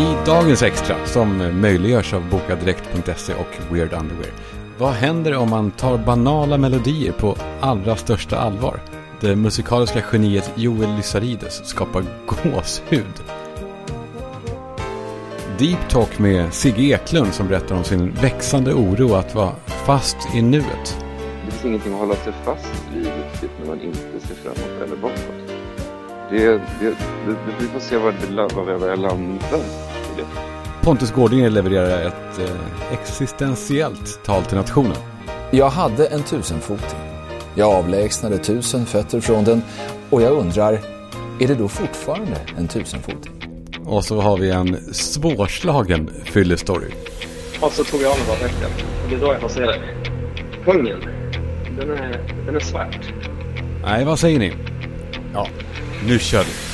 I dagens extra, som möjliggörs av bokadirekt.se och Weird Underwear. Vad händer om man tar banala melodier på allra största allvar? Det musikaliska geniet Joel Lysarides skapar gåshud. Deep Talk med Sigge Eklund som berättar om sin växande oro att vara fast i nuet. Det finns ingenting att hålla sig fast vid riktigt när man inte ser framåt eller bakåt. Det, det, det, vi får se var, det, var, jag landar det. Pontus Gårdinger levererar ett eh, existentiellt tal till nationen. Jag hade en tusenfoting. Jag avlägsnade tusen fötter från den och jag undrar, är det då fortfarande en tusenfoting? Och så har vi en svårslagen fyllestory. Och så tog jag av mig baddräkten. Och det är då jag får se det. Kungen, den är, den är svart. Nej, vad säger ni? Ja, nu kör vi.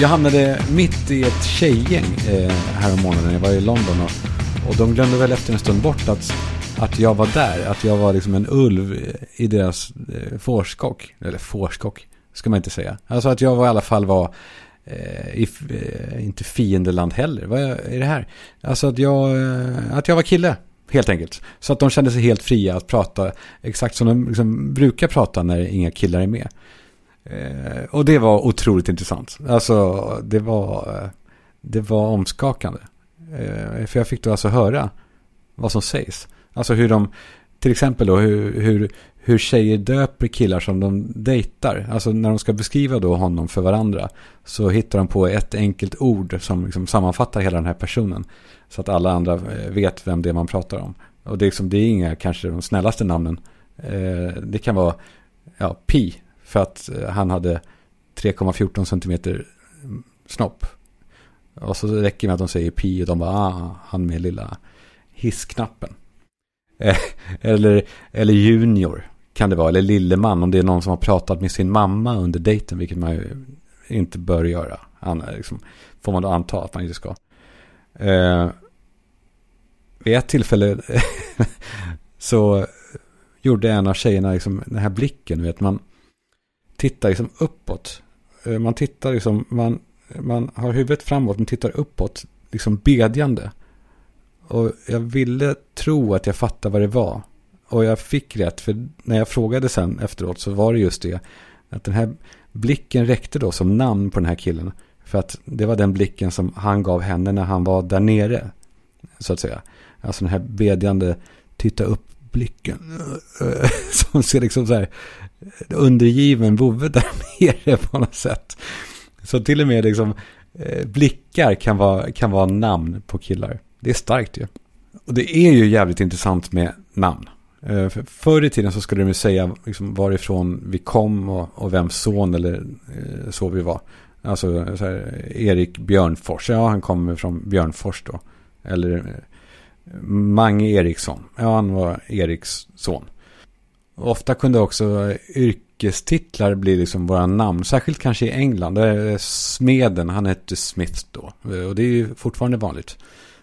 Jag hamnade mitt i ett tjejgäng eh, här månaden. Jag var i London och, och de glömde väl efter en stund bort att, att jag var där. Att jag var liksom en ulv i deras eh, fårskock. Eller fårskock ska man inte säga. Alltså att jag var, i alla fall var eh, i, eh, inte fiendeland heller. Vad är det här? Alltså att jag, eh, att jag var kille. Helt enkelt. Så att de kände sig helt fria att prata exakt som de liksom brukar prata när inga killar är med. Eh, och det var otroligt intressant. Alltså det var, eh, det var omskakande. Eh, för jag fick då alltså höra vad som sägs. Alltså hur de, till exempel då hur, hur, hur tjejer döper killar som de dejtar. Alltså när de ska beskriva då honom för varandra. Så hittar de på ett enkelt ord som liksom sammanfattar hela den här personen. Så att alla andra eh, vet vem det är man pratar om. Och det är, liksom, det är inga kanske de snällaste namnen. Eh, det kan vara ja, Pi. För att eh, han hade 3,14 centimeter snopp. Och så räcker det med att de säger Pi och de bara, ah, han med lilla hissknappen. Eh, eller, eller Junior kan det vara. Eller Lilleman om det är någon som har pratat med sin mamma under dejten. Vilket man ju inte bör göra. Liksom, får man då anta att man inte ska. Eh, vid ett tillfälle så gjorde en av tjejerna liksom den här blicken. Vet, man tittar liksom uppåt. Eh, man tittar liksom, man, man har huvudet framåt men tittar uppåt. Liksom bedjande. Och jag ville tro att jag fattade vad det var. Och jag fick rätt, för när jag frågade sen efteråt så var det just det. Att den här blicken räckte då som namn på den här killen. För att det var den blicken som han gav henne när han var där nere. Så att säga. Alltså den här bedjande, titta upp blicken. Som ser liksom så här undergiven vovve där nere på något sätt. Så till och med liksom eh, blickar kan vara, kan vara namn på killar. Det är starkt ju. Och det är ju jävligt intressant med namn. Eh, för förr i tiden så skulle de ju säga liksom varifrån vi kom och, och vems son eller eh, så vi var. Alltså så här, Erik Björnfors, ja han kommer från Björnfors då. Eller Mange Eriksson, ja han var Eriks son. Ofta kunde också yrkestitlar bli liksom våra namn, särskilt kanske i England. Där är smeden, han hette Smith då. Eh, och det är ju fortfarande vanligt.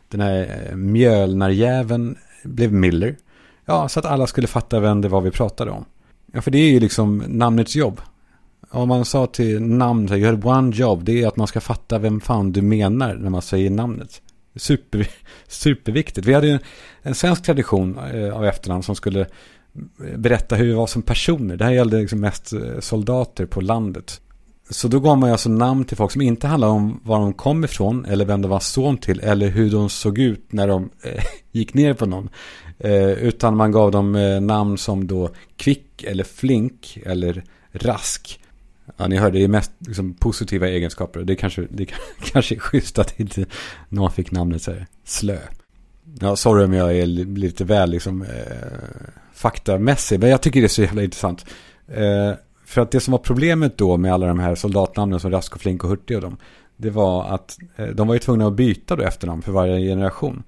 Den här eh, mjölnarjäveln blev Miller. Ja, så att alla skulle fatta vem det var vi pratade om. Ja, för det är ju liksom namnets jobb. Om man sa till namn, så you had one job, det är att man ska fatta vem fan du menar när man säger namnet. Super, superviktigt. Vi hade ju en, en svensk tradition eh, av efternamn som skulle berätta hur vi var som personer. Det här gällde liksom mest eh, soldater på landet. Så då gav man ju alltså namn till folk som inte handlade om var de kom ifrån eller vem de var son till eller hur de såg ut när de eh, gick ner på någon. Eh, utan man gav dem eh, namn som då kvick eller flink eller rask. Ja, ni hörde, det är mest liksom, positiva egenskaper. Det kanske, det kanske är schysst att inte någon fick namnet så här, slö. Ja, sorry om jag är lite väl liksom, eh, faktamässig, men jag tycker det är så jävla intressant. Eh, för att det som var problemet då med alla de här soldatnamnen som Rask och Flink och Hurtig och dem, det var att eh, de var ju tvungna att byta då efternamn för varje generation.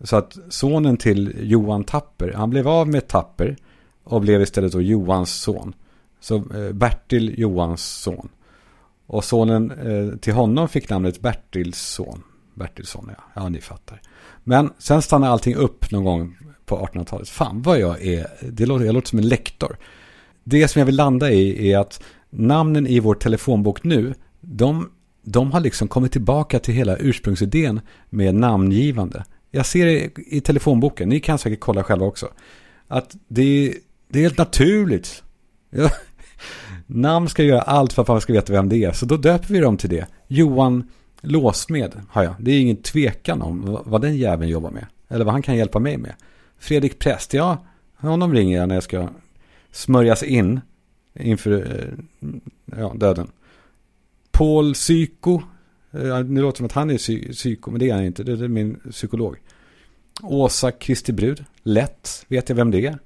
Så att sonen till Johan Tapper, han blev av med Tapper och blev istället då Johans son. Så eh, Bertil Johans son. Och sonen eh, till honom fick namnet Bertils son. Bertilsson, ja. Ja, ni fattar. Men sen stannade allting upp någon gång på 1800-talet. Fan vad jag är, det låter, jag låter som en lektor. Det som jag vill landa i är att namnen i vår telefonbok nu, de de har liksom kommit tillbaka till hela ursprungsidén med namngivande. Jag ser det i telefonboken, ni kan säkert kolla själva också. Att det, det är helt naturligt. Ja. Namn ska göra allt för att man ska veta vem det är. Så då döper vi dem till det. Johan Låsmed har jag. Det är ingen tvekan om vad den jäveln jobbar med. Eller vad han kan hjälpa mig med. Fredrik Präst, ja, honom ringer jag när jag ska smörjas in inför eh, ja, döden. Paul Psyko. Eh, det låter som att han är psyko, men det är han inte. Det är min psykolog. Åsa Kristi Brud. Lätt vet jag vem det är.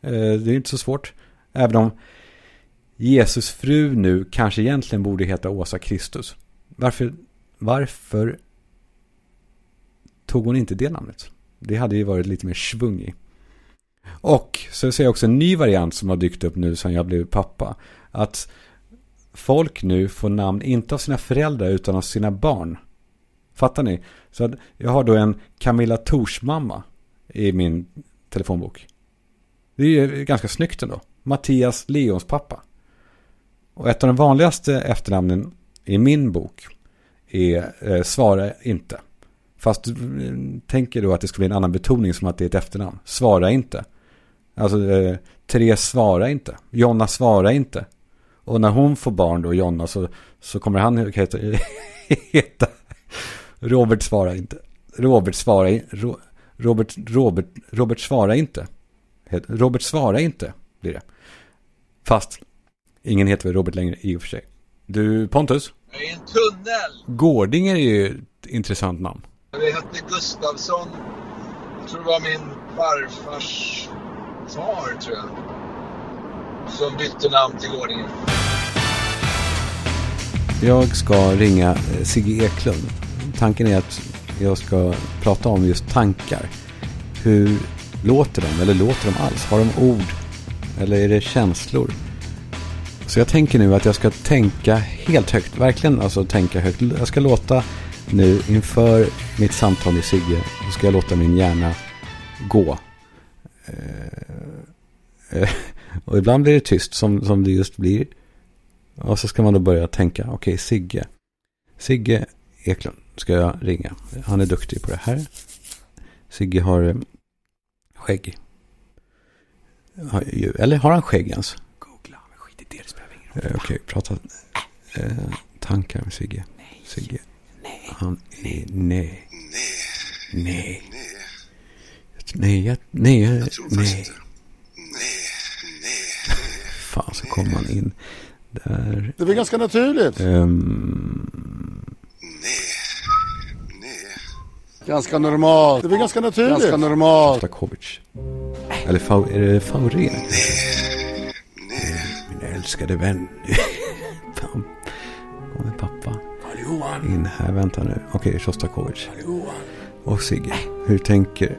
Eh, det är inte så svårt. Även om Jesus fru nu kanske egentligen borde heta Åsa Kristus. Varför, varför tog hon inte det namnet? Det hade ju varit lite mer svung i. Och så ser jag också en ny variant som har dykt upp nu sen jag blev pappa. Att folk nu får namn inte av sina föräldrar utan av sina barn. Fattar ni? Så att jag har då en Camilla Tors mamma i min telefonbok. Det är ju ganska snyggt ändå. Mattias Leons pappa. Och ett av de vanligaste efternamnen i min bok är eh, Svara inte. Fast eh, tänker då att det ska bli en annan betoning som att det är ett efternamn. Svara inte. Alltså eh, Therese svara inte. Jonna svara inte. Och när hon får barn då, Jonna, så, så kommer han heta, heta Robert svara inte. Robert svara Ro, Robert, Robert, Robert svara inte. Robert svara inte blir det. Fast ingen heter väl Robert längre i och för sig. Du Pontus? Jag är i en tunnel. Gårdinger är ju ett intressant namn. Jag hette Gustavsson. Jag tror det var min farfars far, tror jag. Som bytte namn till Gårdingen. Jag ska ringa eh, Sigge Eklund. Tanken är att jag ska prata om just tankar. Hur låter de? Eller låter de alls? Har de ord? Eller är det känslor? Så jag tänker nu att jag ska tänka helt högt. Verkligen alltså tänka högt. Jag ska låta nu inför mitt samtal med Sigge. Så ska jag låta min hjärna gå. Eh, och ibland blir det tyst som, som det just blir. Och så ska man då börja tänka. Okej, okay, Sigge. Sigge Eklund ska jag ringa. Han är duktig på det här. Sigge har eh, skägg. Eller har han skägg ens? Googla, skit i det, det spelar ingen roll. Eh, okej, okay, prata eh, tankar med Sigge. Sigge. Nej. Han är nej. Nej. Nej. Nej, jag, nej, jag, jag tror nej. Inte. Nej, nej, Fan, så kommer man in där. Det är väl ganska naturligt. Um... Nej, nej. Ganska normalt. Det är väl ganska naturligt. Ganska normalt. Stakovic. Eller fa är det Fauré? Nej, nej. Min älskade vän. Fan. Kommer pappa. In här, vänta nu. Okej, okay, Och Sigge, hur tänker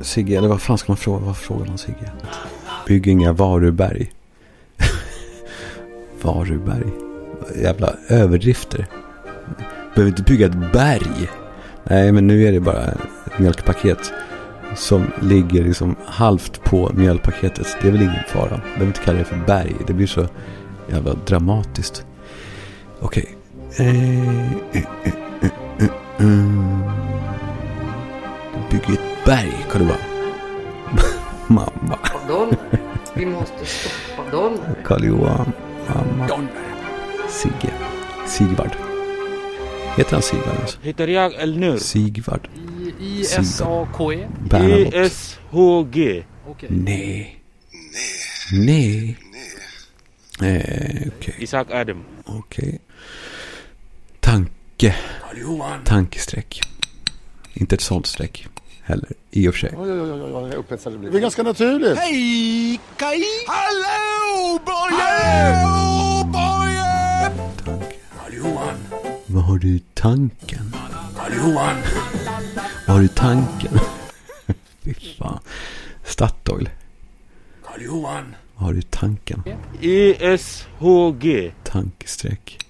Sigge, eller vad fan ska man fråga? Vad frågar man Sigge? Bygg inga varuberg. varuberg. Jävla överdrifter. Behöver inte bygga ett berg. Nej, men nu är det bara ett mjölkpaket. Som ligger liksom halvt på mjölkpaketet. Det är väl ingen fara. Behöver inte kalla det för berg. Det blir så jävla dramatiskt. Okej. Okay. Eh, eh, eh, mm. Bygger ett berg, kan det vara. mamma. Dollar. Vi måste stoppa dollar. Karl-Johan, mamma. Dollar. Sigge. Sigvard. Heter han Sigvard alltså? Heter jag Elnur? Sigvard. I-S-A-K-E? E-S-H-G. Okej. Nej. Nej, Nej. Eh, Okej. Isaac Adam. Okej. Tanke. Karl-Johan. Tankestreck. Inte ett sånt streck heller, i och för sig. Oj, oj, oj, oj, oj upphetsad det är ganska naturligt. Hej, Kaj! Hallå, Boje! Hallå, Boje! Tanke. Karl-Johan. Vad har du i tanken? Karl-Johan. Vad har du i tanken? Fy fan. Statoil. Karl-Johan. Vad har du i tanken? E-S-H-G. Tankestreck.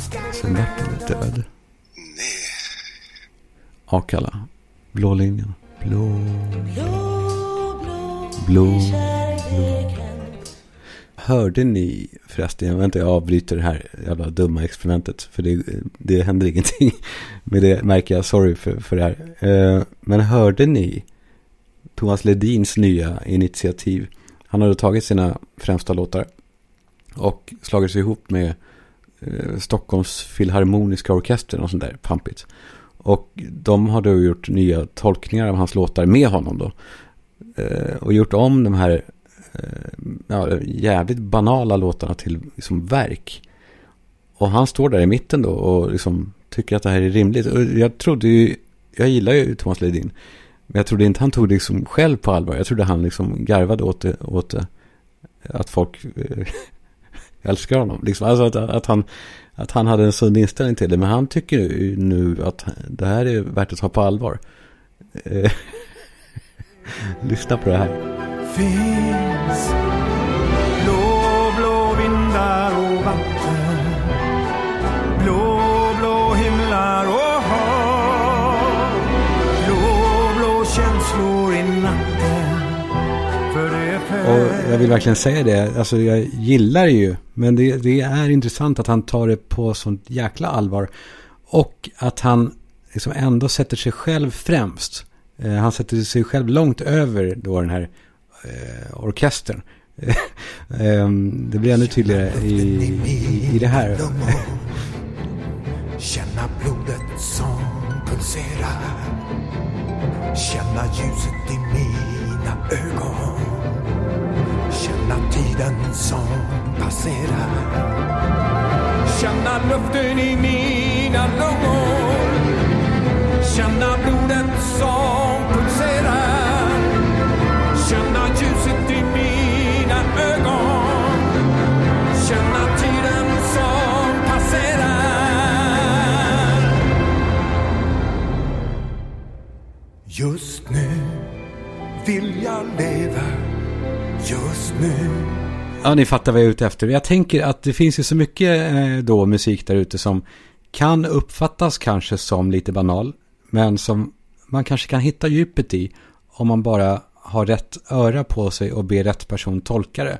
Sen vart den död. Nej. Akalla. Blå linjen. Blå. Blå. Blå. Hörde ni förresten, jag vet inte, jag avbryter det här jävla dumma experimentet. För det, det händer ingenting med det märker jag, sorry för, för det här. Eh, men hörde ni Thomas Ledins nya initiativ? Han hade tagit sina främsta låtar och slagit sig ihop med eh, Stockholms Filharmoniska Orkester, och sånt där, pampigt. Och de har då gjort nya tolkningar av hans låtar med honom då. Eh, och gjort om de här eh, ja, jävligt banala låtarna till liksom verk. Och han står där i mitten då och liksom tycker att det här är rimligt. Och jag trodde ju, jag gillar ju Thomas Ledin. Men jag trodde inte han tog det liksom själv på allvar. Jag trodde han liksom garvade åt det, åt det. Att folk eh, jag älskar honom. Liksom, alltså att, att, han, att han hade en sund inställning till det. Men han tycker ju nu att det här är värt att ta på allvar. Eh, lyssna på det här. finns jag vill verkligen säga det. Alltså jag gillar det ju. Men det, det är intressant att han tar det på sånt jäkla allvar. Och att han liksom ändå sätter sig själv främst. Eh, han sätter sig själv långt över då den här eh, orkestern. Ehm, det blir ännu tydligare i, i, i det här. Känna blodet som pulserar Känna ljuset tiden som passerar. Känna luften i mina lungor. Känna blodet som pulserar. Känna ljuset i mina ögon. Känna tiden som passerar. Just nu vill jag leva. Just nu Ja, ni fattar vad jag är ute efter. Jag tänker att det finns ju så mycket eh, då musik där ute som kan uppfattas kanske som lite banal. Men som man kanske kan hitta djupet i om man bara har rätt öra på sig och ber rätt person tolka det.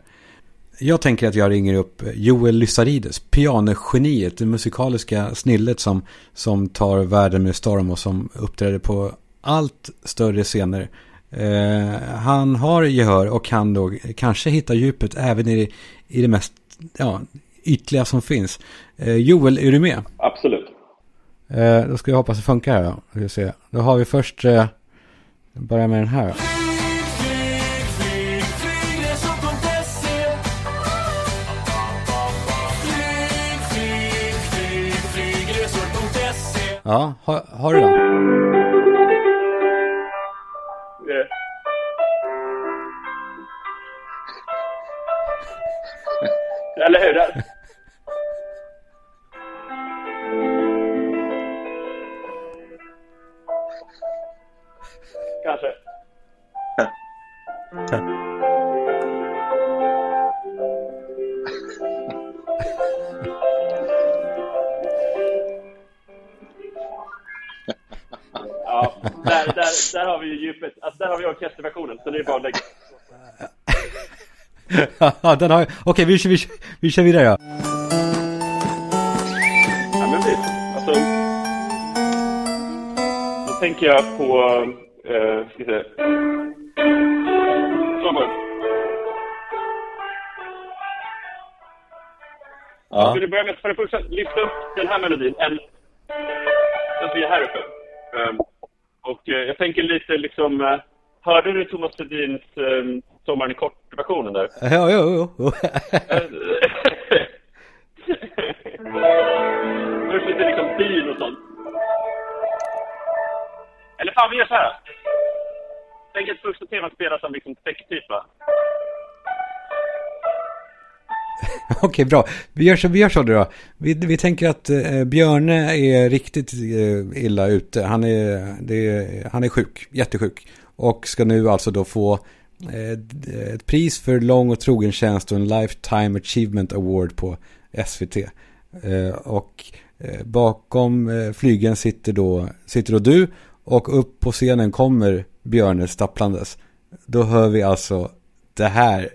Jag tänker att jag ringer upp Joel Lysarides, pianogeniet, det musikaliska snillet som, som tar världen med storm och som uppträder på allt större scener. Eh, han har gehör och kan då kanske hitta djupet även i, i det mest ja, ytliga som finns. Eh, Joel, är du med? Absolut. Eh, då ska jag hoppas det funkar här. Då. Ska se. Då har vi först, eh, börja med den här. Då. Ja, har, har du den? Eller hur? Kanske. Ja, där, där, där har vi ju djupet. Alltså där har vi orkesterversionen, så det är bara att lägga. Ja, den har. Okej, vi, vi, vi kör vidare. Ja. Ja, men visst. Alltså, då tänker jag på... Uh, ska vi se. Det. Jag skulle börja med för det första lyfta upp den här melodin. En, den som är här uppe. Ehm, och eh, jag tänker lite liksom... eh, hörde du Thomas Ledins um, Sommaren i kort-versionen där? Ja, jo, jo. Först lite liksom bil och sånt. Eller fan, vi gör så här. Tänk att första temat spelas som liksom täcktyp va? Okej, bra. Vi gör så, vi gör så då. Vi, vi tänker att eh, Björne är riktigt eh, illa ute. Han är, det han är sjuk, jättesjuk. Och ska nu alltså då få Eh, eh, ett pris för lång och trogen tjänst och en Lifetime Achievement Award på SVT. Eh, och bakom flygen sitter då, sitter då du och upp på scenen kommer Björne stapplandes. Då hör vi alltså det här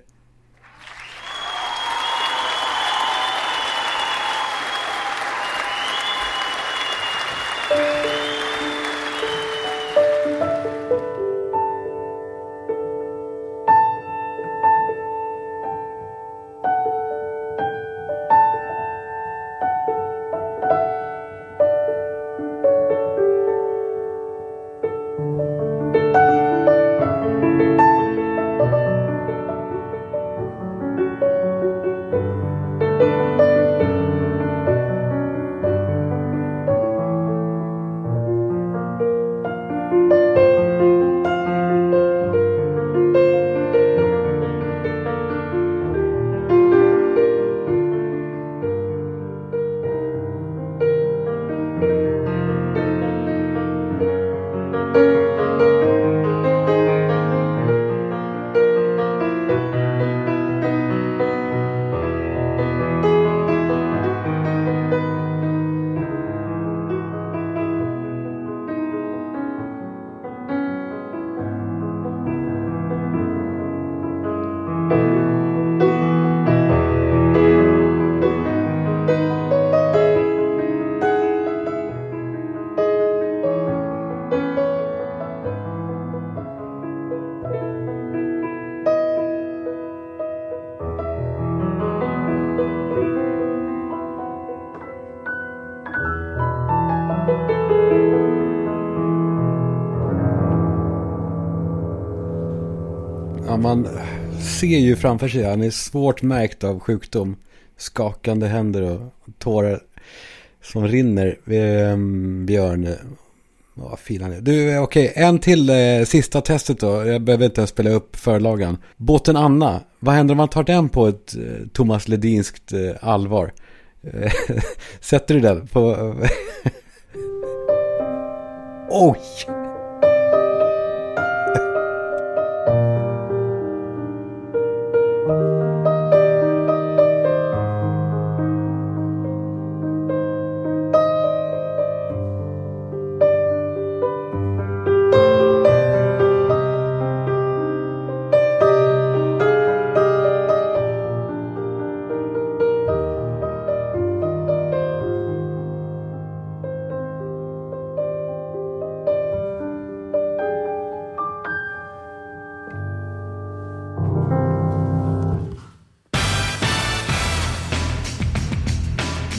ser ju framför sig. Han är svårt märkt av sjukdom. Skakande händer och tårar som rinner. Ehm, Björn. Vad fin han är. Du, eh, okej. En till eh, sista testet då. Jag behöver inte ens spela upp förlagan. Båten Anna. Vad händer om man tar den på ett eh, Thomas Ledinskt eh, allvar? Eh, sätter du den på... Oj!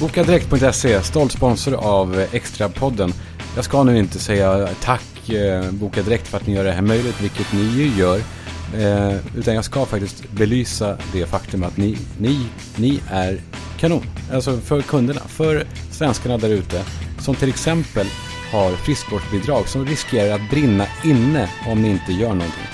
Bokadirekt.se, stolt sponsor av eh, extra podden. Jag ska nu inte säga tack eh, Boka Direkt för att ni gör det här möjligt, vilket ni ju gör. Eh, utan jag ska faktiskt belysa det faktum att ni, ni, ni är kanon. Alltså för kunderna, för svenskarna där ute. Som till exempel har friskvårdsbidrag som riskerar att brinna inne om ni inte gör någonting.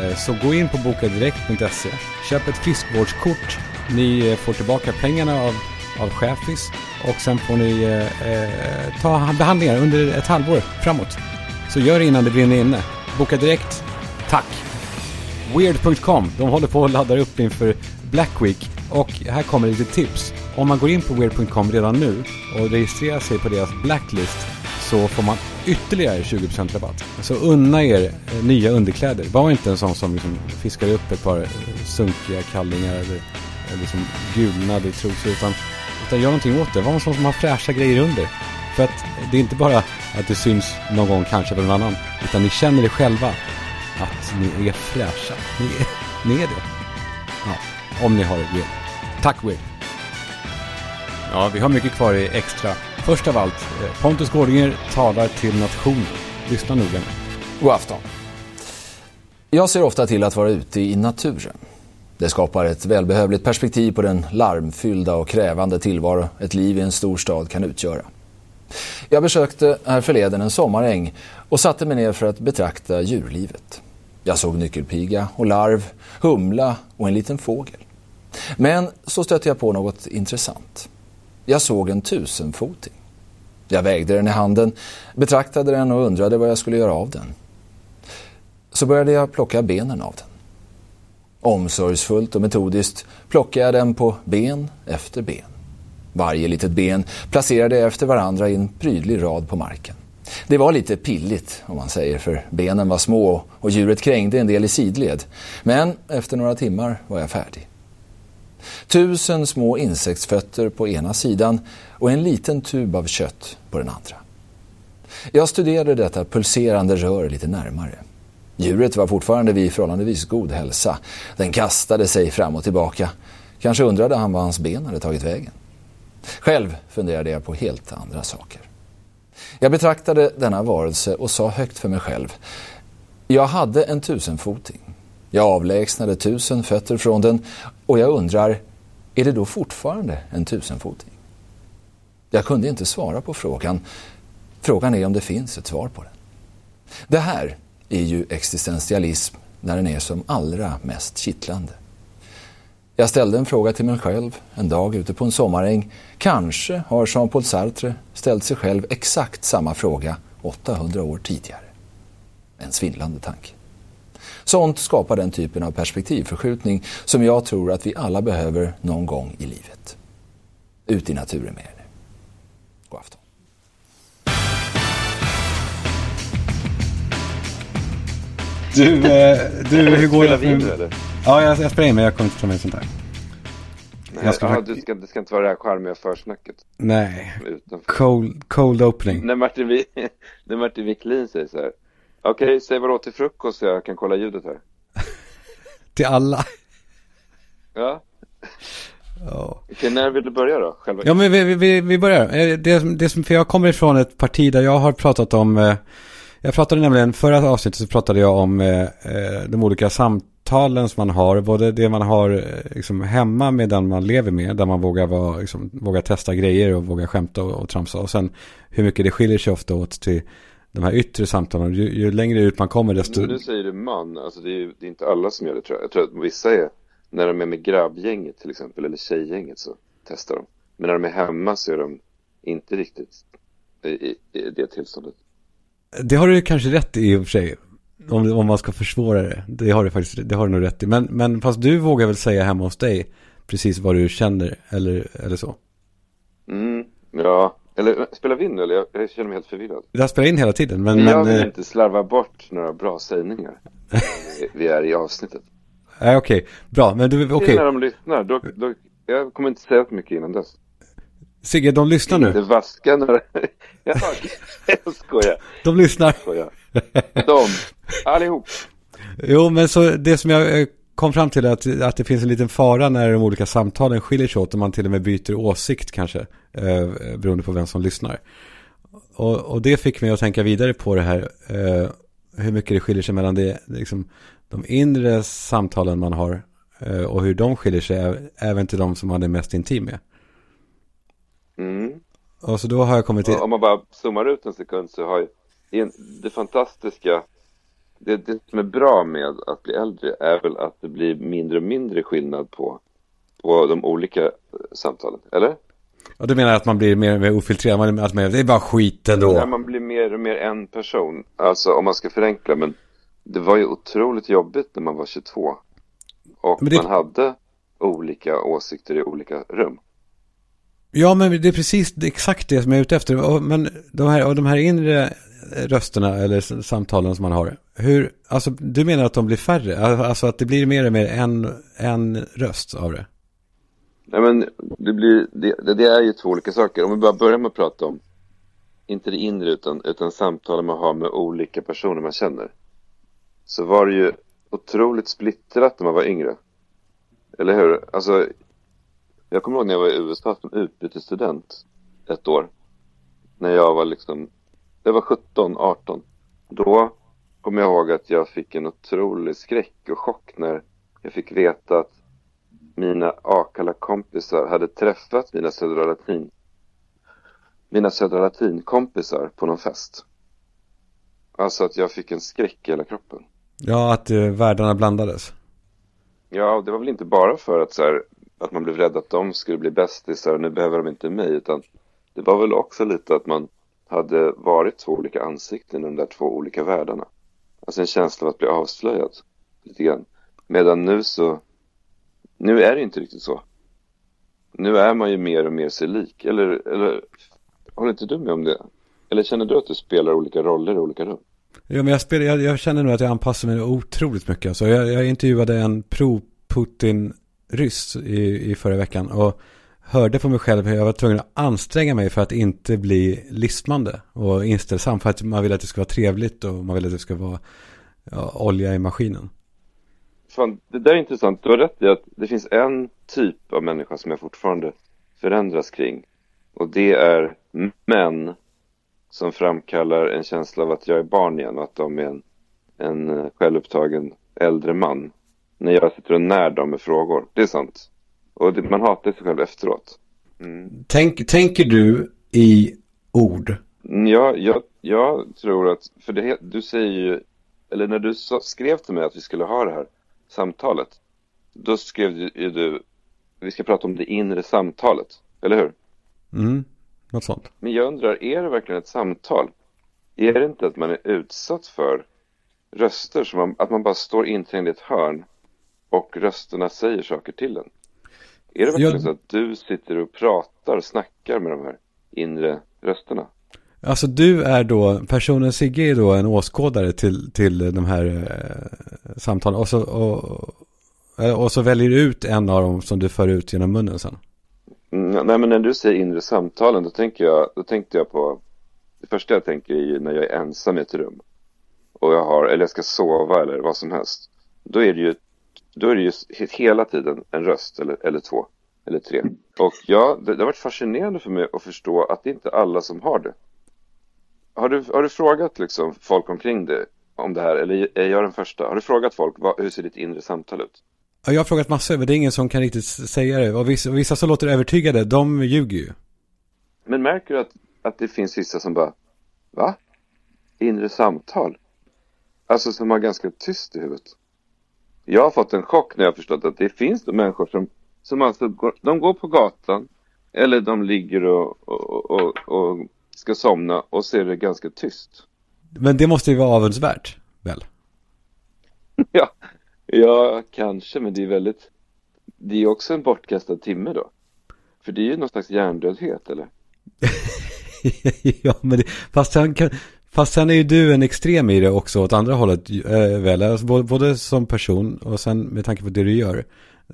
Eh, Så gå in på bokadirekt.se, köp ett friskvårdskort. Ni eh, får tillbaka pengarna av, av Chefis och sen får ni eh, eh, ta behandlingar under ett halvår framåt. Så gör det innan det brinner inne. Boka direkt. Tack! Weird.com, de håller på att ladda upp inför Black Week. Och här kommer lite tips. Om man går in på Weird.com redan nu och registrerar sig på deras Blacklist så får man ytterligare 20% rabatt. Så unna er eh, nya underkläder. Var inte en sån som liksom fiskar upp ett par eh, sunkiga kallingar eller, eller liksom gulnade trosor. Utan, utan gör någonting åt det. Var en sån som har fräscha grejer under. För att det är inte bara att det syns någon gång kanske för någon annan. Utan ni känner det själva. Att ni är fräscha. Ni är, ni är det. Ja, om ni har det Will. Tack Will. Ja, vi har mycket kvar i extra. Först av allt, eh, Pontus Gårdinger talar till nationen. Lyssna noga nu. God afton. Jag ser ofta till att vara ute i naturen. Det skapar ett välbehövligt perspektiv på den larmfyllda och krävande tillvaro ett liv i en stor stad kan utgöra. Jag besökte härförleden en sommaräng och satte mig ner för att betrakta djurlivet. Jag såg nyckelpiga och larv, humla och en liten fågel. Men så stötte jag på något intressant. Jag såg en tusenfoting. Jag vägde den i handen, betraktade den och undrade vad jag skulle göra av den. Så började jag plocka benen av den. Omsorgsfullt och metodiskt plockade jag den på ben efter ben. Varje litet ben placerade jag efter varandra i en prydlig rad på marken. Det var lite pilligt om man säger för benen var små och djuret krängde en del i sidled. Men efter några timmar var jag färdig. Tusen små insektsfötter på ena sidan och en liten tub av kött på den andra. Jag studerade detta pulserande rör lite närmare. Djuret var fortfarande vid förhållandevis god hälsa. Den kastade sig fram och tillbaka. Kanske undrade han var hans ben hade tagit vägen. Själv funderade jag på helt andra saker. Jag betraktade denna varelse och sa högt för mig själv. Jag hade en tusenfoting. Jag avlägsnade tusen fötter från den och jag undrar, är det då fortfarande en tusenfoting? Jag kunde inte svara på frågan. Frågan är om det finns ett svar på den. Det här är ju existentialism när den är som allra mest kittlande. Jag ställde en fråga till mig själv en dag ute på en sommaräng. Kanske har Jean-Paul Sartre ställt sig själv exakt samma fråga 800 år tidigare. En svindlande tanke. Sånt skapar den typen av perspektivförskjutning som jag tror att vi alla behöver någon gång i livet. Ut i naturen med er. God afton. Du, eh, du hur går det? Eller? Ja, jag, jag spelar in men jag kommer inte ta med sånt här. Nej, Jag ska aha, du ska, det ska inte vara det här charmiga försnacket. Nej. Utanför. Cold, cold opening. När Martin, Vi- när Martin Wiklin säger så här. Okej, säg vad du åt till frukost så jag kan kolla ljudet här. Till alla. Ja. Ja. Okej, när vill du börja då? Själva? Ja, men vi, vi- vi, börjar. Eh, Det, det som, för jag kommer ifrån ett parti där jag har pratat om, eh, jag pratade nämligen, förra avsnittet så pratade jag om eh, eh, de olika samtalen som man har, både det man har eh, liksom, hemma med den man lever med, där man vågar, vara, liksom, vågar testa grejer och vågar skämta och, och tramsa. Och sen hur mycket det skiljer sig ofta åt till de här yttre samtalen. Ju, ju längre ut man kommer desto... Nu säger du man, alltså det är ju det är inte alla som gör det tror jag. Jag tror att vissa är, när de är med grabbgänget till exempel, eller tjejgänget så testar de. Men när de är hemma så är de inte riktigt i, i, i det tillståndet. Det har du kanske rätt i i och för sig. Om, om man ska försvåra det. Det har du faktiskt det har du nog rätt i. Men, men fast du vågar väl säga hemma hos dig precis vad du känner eller, eller så. Mm, ja. Eller spelar vi in eller? Jag, jag känner mig helt förvirrad. Det här spelar in hela tiden. Men, jag men, vill eh, inte slarva bort några bra sägningar. Vi- är i avsnittet. Nej, okej. Bra, men du, okej. När de lyssnar, då, då, jag kommer inte säga så mycket innan dess. Sigge, de lyssnar Inte nu. vaska några... jag, skojar. De lyssnar. Skojar. De, allihop. Jo, men så det som jag eh, kom fram till är att, att det finns en liten fara när de olika samtalen skiljer sig åt och man till och med byter åsikt kanske, eh, beroende på vem som lyssnar. Och, och det fick mig att tänka vidare på det här, eh, hur mycket det skiljer sig mellan det, liksom, de inre samtalen man har eh, och hur de skiljer sig även till de som man är mest intim med. Mm. Och så då har jag kommit till, Om man bara zoomar ut en sekund så har en- det fantastiska det, det som är bra med att bli äldre är väl att det blir mindre och mindre skillnad på, på de olika eh, samtalen, eller? och du menar att man blir mer och mer ofiltrerad, man, att man, det är bara skit ändå. När man blir mer och mer en person, alltså om man ska förenkla, men det var ju otroligt jobbigt när man var 22 och det- man hade olika åsikter i olika rum. Ja, men det är precis det, exakt det som jag är ute efter. Och, men de här, och de här inre rösterna eller samtalen som man har. Hur, alltså du menar att de blir färre? Alltså att det blir mer och mer en, en röst av det? Nej men det blir, det, det- det är ju två olika saker. Om vi bara börjar med att prata om, inte det inre utan, utan samtalen man har med olika personer man känner. Så var det ju otroligt splittrat när man var yngre. Eller hur? Alltså, jag kommer ihåg när jag var i USA som utbytesstudent ett år. När jag var liksom, jag var 17, 18. Då kommer jag ihåg att jag fick en otrolig skräck och chock när jag fick veta att mina Akalla kompisar hade träffat mina Södra Latin mina Södra Latin-kompisar på någon fest. Alltså att jag fick en skräck i hela kroppen. Ja, att eh, världarna blandades. Ja, och det var väl inte bara för att så här, att man blev rädd att de skulle bli bästisar och nu behöver de inte mig, utan det var väl också lite att man hade varit två olika ansikten i de där två olika världarna. Alltså en känsla av att bli avslöjad, lite grann. Medan nu så, nu är det inte riktigt så. Nu är man ju mer och mer sig lik, eller, eller håller inte du med om det? Eller känner du att du spelar olika roller i olika rum? Ja, men jag, spelar, jag, jag känner nog att jag anpassar mig otroligt mycket. Alltså, jag, jag intervjuade en pro-Putin ryss i, i förra veckan och hörde på mig själv hur jag var tvungen att anstränga mig för att inte bli lismande och inställsam. För att man vill att det ska vara trevligt och man vill att det ska vara ja, olja i maskinen. Fan, det där är intressant. Du har rätt i att det finns en typ av människa som jag fortfarande förändras kring. Och det är män som framkallar en känsla av att jag är barn igen och att de är en, en självupptagen äldre man. När jag sitter och när dem med frågor. Det är sant. Och det, man hatar sig själv efteråt. Mm. Tänk, tänker du i ord? Mm, Ja, jag, jag tror att, för det, du säger ju, eller när du skrev till mig att vi skulle ha det här samtalet, då skrev ju du, vi ska prata om det inre samtalet, eller hur? Mm, något sånt. Men jag undrar, är det verkligen ett samtal? Är det inte att man är utsatt för röster, som man, att man bara står inträngd i ett hörn och rösterna säger saker till en? Är det verkligen Jag- så att du sitter och pratar snackar med de här inre rösterna? Alltså du är då, personen Sigge är då en åskådare till, till de här eh, samtalen. Och så, och, eh, och så väljer du ut en av dem som du för ut genom munnen sen. Mm, nej men när du säger inre samtalen då tänker jag, då tänkte jag på Det första jag tänker är ju när jag är ensam i ett rum Och jag har, eller jag ska sova eller vad som helst Då är det ju, då är det ju he- hela tiden en röst eller, eller två Eller tre Och ja, det, det har varit fascinerande för mig att förstå att det inte är alla som har det Har du, har du frågat liksom folk omkring dig om det här, eller är jag den första? Har du frågat folk, vad, hur ser ditt inre samtal ut? Ja, jag har frågat massor, men det är ingen som kan riktigt säga det. Och vissa, vissa som låter övertygade, de ljuger ju. Men märker du att, att det finns vissa som bara, va? Inre samtal? Alltså som har ganska tyst i huvudet. Jag har fått en chock när jag har förstått att det finns då människor som, som alltså går, de går på gatan eller de ligger och, och, och, och ska somna och ser det ganska tyst. Men det måste ju vara avundsvärt, väl? ja, ja, kanske, men det är väldigt, det är också en bortkastad timme då. För det är ju någon slags hjärndödhet, eller? ja, men det, fast han kan, Fast sen är ju du en extrem i det också åt andra hållet eh, väl, alltså, både som person och sen med tanke på det du gör.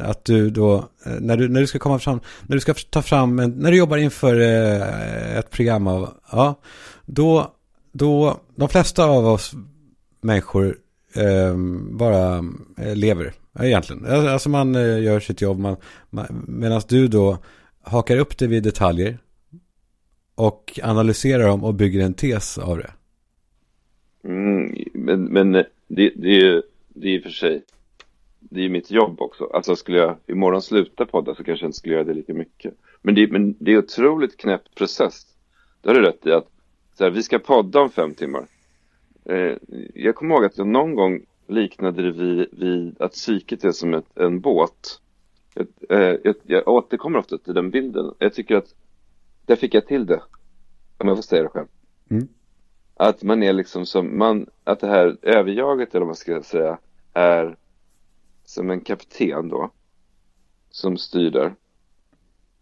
Att du då, eh, när du, när du ska komma fram, när du ska ta fram, en, när du jobbar inför eh, ett program av, ja, då, då, de flesta av oss människor ehm, eh, bara lever, egentligen. Alltså, alltså man eh, gör sitt jobb, man, man medan du då hakar upp det vid detaljer och analyserar dem och bygger en tes av det. Mm, men men eh, det, det, är ju det är i och för sig det är ju mitt jobb också. Alltså skulle jag imorgon sluta podda så kanske jag inte skulle göra det lika mycket. Men det, men det är otroligt knäppt process. Det har du rätt i att så här, vi ska podda om fem timmar. Eh, jag kommer ihåg att jag någon gång liknade det vid, vid att psyket är som ett, en båt. Jag, eh, jag, jag återkommer ofta till den bilden. Jag tycker att där fick jag till det. Om jag får säga det själv. Mm. Att man är liksom som, man, att det här överjaget eller vad man ska säga är som en kapten då. Som styr där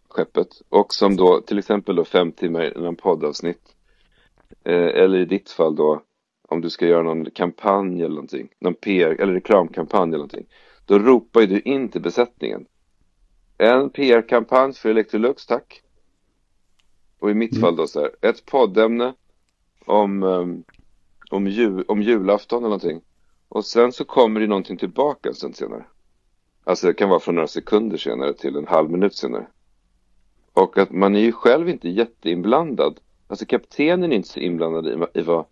skeppet och som då till exempel då fem timmar innan poddavsnitt. Eh, eller i ditt fall då om du ska göra någon kampanj eller någonting, någon PR eller reklamkampanj eller någonting. Då ropar ju du in till besättningen. En PR-kampanj för Electrolux, tack. Och i mitt mm. fall då så här, ett poddämne om, um, om, jul, om julafton eller någonting. Och sen så kommer det någonting tillbaka en stund senare. Alltså det kan vara från några sekunder senare till en halv minut senare. Och att man är ju själv inte jätteinblandad. Alltså kaptenen är inte så inblandad i, i, vad,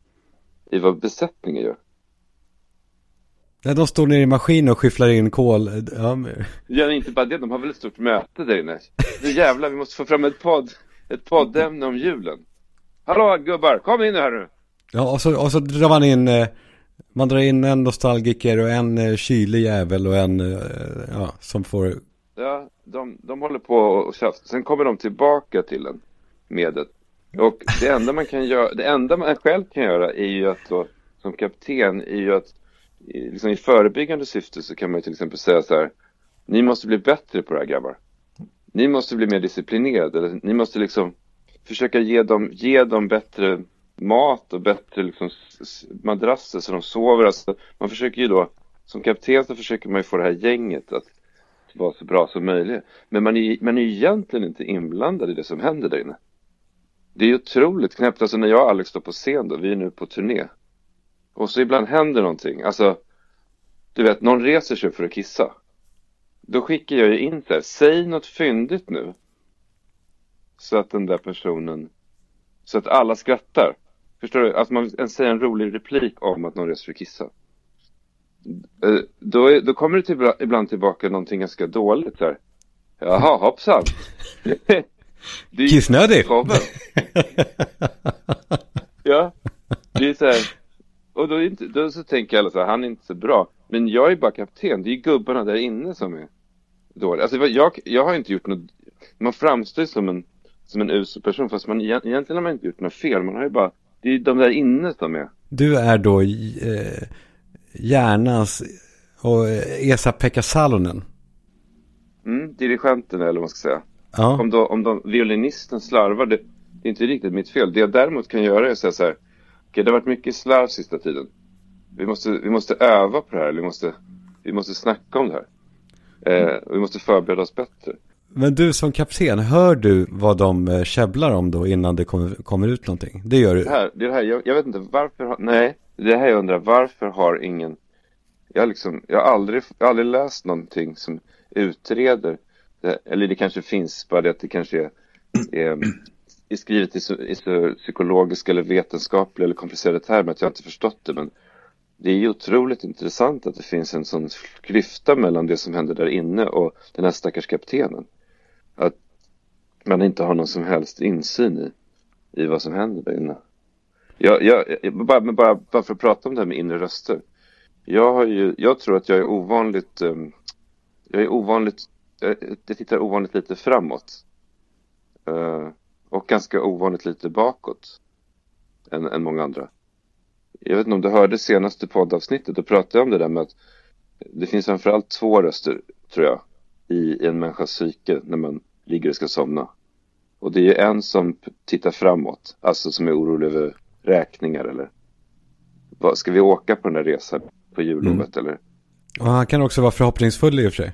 i vad besättningen gör. Nej, de står nere i maskinen och skyfflar in kol. Ja, men... ja inte bara det, de har väl ett stort möte där inne. Nu jävlar, vi måste få fram ett podd, ett poddämne om julen. Hallå gubbar, kom in här nu. Ja, och så, och så drar man in, eh, man drar in en nostalgiker och en eh, kylig jävel och en, eh, ja, som får... Ja, de, de håller på och tjafsar. Sen kommer de tillbaka till en med det. Och det enda man kan göra, det enda man själv kan göra är ju att då, som kapten, är ju att liksom i förebyggande syfte så kan man ju till exempel säga så här, ni måste bli bättre på det här grabbar. Ni måste bli mer disciplinerade, eller ni måste liksom försöka ge dem, ge dem bättre mat och bättre liksom, madrasser så de sover. Alltså, man försöker ju då, som kapten så försöker man ju få det här gänget att vara så bra som möjligt. Men man är, man är egentligen inte inblandad i det som händer där inne. Det är ju otroligt knäppt. Alltså när jag och Alex står på scen då, vi är nu på turné. Och så ibland händer någonting. Alltså, du vet, någon reser sig för att kissa. Då skickar jag ju in så här, säg något fyndigt nu så att den där personen, så att alla skrattar. Förstår du? Att man säger en rolig replik om att någon reser för att kissa. Eh, då, är, då kommer det till, ibland tillbaka någonting ganska dåligt där. Jaha, hoppsan. Kissnödig. ja, det är så här. Och då, inte, då så tänker alla så här, han är inte så bra. Men jag är bara kapten, det är gubbarna där inne som är dåliga. Alltså jag, jag har inte gjort något, man framstår som en som en usel person fast man egentligen har man inte gjort något fel. Man har ju bara, det är de där inne som är. Du är då eh, hjärnans och eh, Esa-Pekka Salonen. Mm, dirigenten eller vad man ska säga. Ja. Om, då, om de, violinisten slarvar, det, det är inte riktigt mitt fel. Det jag däremot kan göra är att säga så här, okej okay, det har varit mycket slarv sista tiden. Vi måste, vi måste öva på det här, vi måste, vi måste snacka om det här. Eh, vi måste förbereda oss bättre. Men du som kapten, hör du vad de eh, käbblar om då innan det kommer, kommer ut någonting? Det gör du? Det här, det här jag, jag vet inte varför, nej, det här jag undrar, varför har ingen, jag, liksom, jag, har aldrig, jag har aldrig läst någonting som utreder, det, eller det kanske finns, bara det att det kanske är, är, är skrivet i så, i så psykologiska eller vetenskapliga eller komplicerade termer att jag inte förstått det, men det är ju otroligt intressant att det finns en sån klyfta mellan det som händer där inne och den här stackars kaptenen. Att man inte har någon som helst insyn i, i vad som händer där inne. Jag, jag, jag, bara, men bara, bara för att prata om det här med inre röster. Jag, har ju, jag tror att jag är ovanligt, um, jag är ovanligt, jag, jag tittar ovanligt lite framåt. Uh, och ganska ovanligt lite bakåt än, än många andra. Jag vet inte om du hörde senaste poddavsnittet, då pratade jag om det där med att det finns framförallt två röster, tror jag, i en människas psyke när man ligger och ska somna. Och det är ju en som tittar framåt, alltså som är orolig över räkningar eller vad, ska vi åka på den där resan på jullovet Mm. eller? Och han kan också vara förhoppningsfull i och för sig.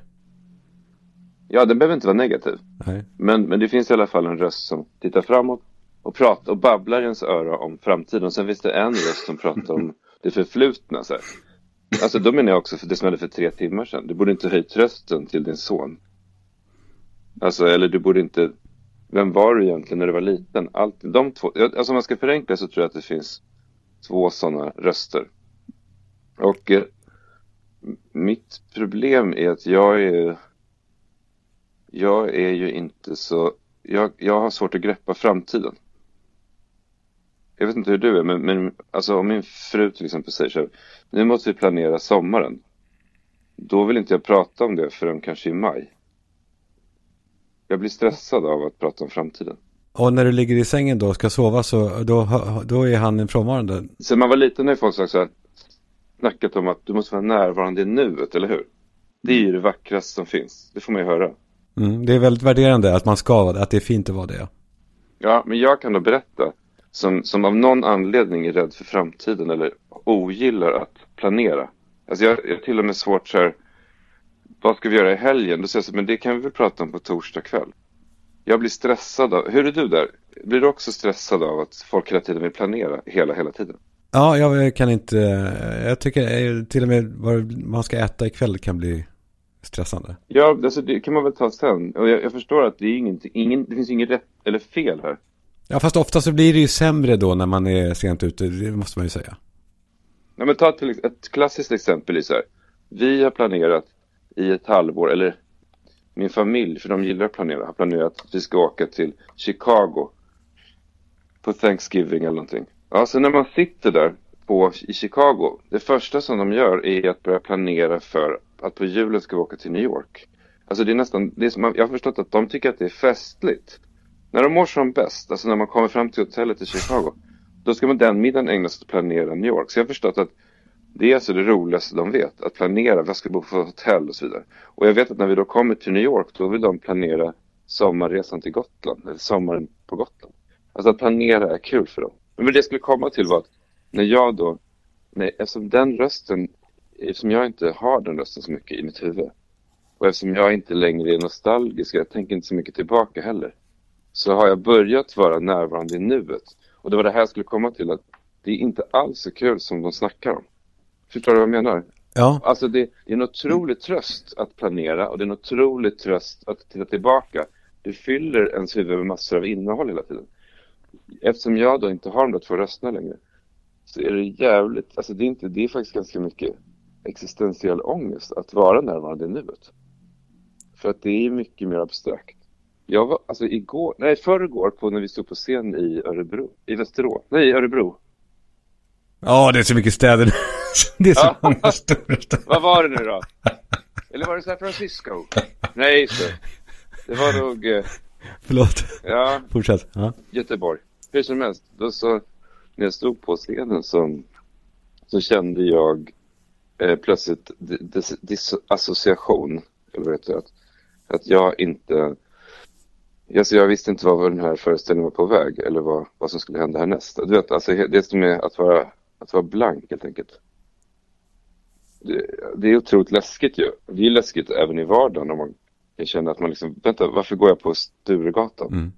Ja, den behöver inte vara negativ. Nej. Men, men det finns i alla fall en röst som tittar framåt och pratar och babblar i ens öra om framtiden. Och sen finns det en röst som pratar om det förflutna. Så här. Alltså då menar jag också för det som hände för tre timmar sedan. Du borde inte höjt rösten till din son. Alltså, eller du borde inte... Vem var du egentligen när du var liten? Allt, de två, alltså om man ska förenkla så tror jag att det finns två sådana röster. Och eh, mitt problem är att jag är jag är ju inte så, jag, jag har svårt att greppa framtiden. Jag vet inte hur du är, men, men alltså om min fru till exempel säger så här, nu måste vi planera sommaren. Då vill inte jag prata om det förrän kanske i maj. Jag blir stressad av att prata om framtiden. Och när du ligger i sängen då och ska sova så då, då är han en frånvarande. Så man var liten när folk sa så här, snackat om att du måste vara närvarande i nuet, eller hur? Det är ju det vackraste som finns. Det får man ju höra. Mm, det är väldigt värderande att man ska att det är fint att vara det. Ja, men jag kan då berätta, som, som av någon anledning är rädd för framtiden eller ogillar att planera. Alltså jag, jag till och med svårt så här, vad ska vi göra i helgen? Då säger jag så, men det kan vi väl prata om på torsdag kväll. Jag blir stressad av, hur är du där? Blir du också stressad av att folk hela tiden vill planera hela, hela tiden? Ja, jag kan inte, jag tycker till och med vad man ska äta ikväll kan bli stressande. Ja, alltså det kan man väl ta sen. Och jag, jag förstår att det är ingenting, ingen, det finns inget rätt eller fel här. Ja, fast ofta så blir det ju sämre då när man är sent ute, det måste man ju säga. Nej, men ta till, ett klassiskt exempel är så här. Vi har planerat i ett halvår, eller min familj, för de gillar att planera, har planerat att vi ska åka till Chicago på Thanksgiving eller någonting. Ja, så när man sitter där på, i Chicago, det första som de gör är att börja planera för att på julen ska vi åka till New York. Alltså det är nästan, det är som, jag har förstått att de tycker att det är festligt. När de mår som bäst, alltså när man kommer fram till hotellet i Chicago, då ska man den middagen ägna sig åt att planera New York. Så jag har förstått att det är alltså det roligaste de vet, att planera, vad ska bo på hotell och så vidare. Och jag vet att när vi då kommer till New York, då vill de planera sommarresan till Gotland, eller sommaren på Gotland. Alltså att planera är kul för dem. Men det jag skulle komma till var att när jag då, nej, eftersom den rösten, eftersom jag inte har den rösten så mycket i mitt huvud och eftersom jag inte längre är nostalgisk, jag tänker inte så mycket tillbaka heller, så har jag börjat vara närvarande i nuet. Och det var det här jag skulle komma till, att det är inte alls så kul som de snackar om. Förstår du vad jag menar? Ja. Alltså det, det är en otrolig tröst att planera och det är en otrolig tröst att titta tillbaka. Det fyller ens huvud med massor av innehåll hela tiden. Eftersom jag då inte har de där två rösterna längre så är det jävligt, alltså det är, inte, det är faktiskt ganska mycket existentiell ångest att vara närvarande i nuet. För att det är mycket mer abstrakt. Jag var, alltså igår, nej förrgår på när vi stod på scen i Örebro, i Västerås, nej i Örebro. Ja, det är så mycket städer. det är så många stora städer. Vad var det nu då? Eller var det San Francisco? Nej, just det. Var nog, eh, Förlåt. ja, Fortsätt. Ja. Göteborg. Hur som helst, då så, när jag stod på scenen så, så kände jag eh, plötsligt di- dis, disassociation, eller vad heter det? Att jag inte, alltså jag visste inte vad den här föreställningen var på väg eller vad, vad som skulle hända härnäst. Du vet, alltså det som är att vara, att vara blank helt enkelt. Det, det är otroligt läskigt ju. Det är läskigt även i vardagen om man kan känna att man liksom, vänta, varför går jag på Sturegatan? Mm.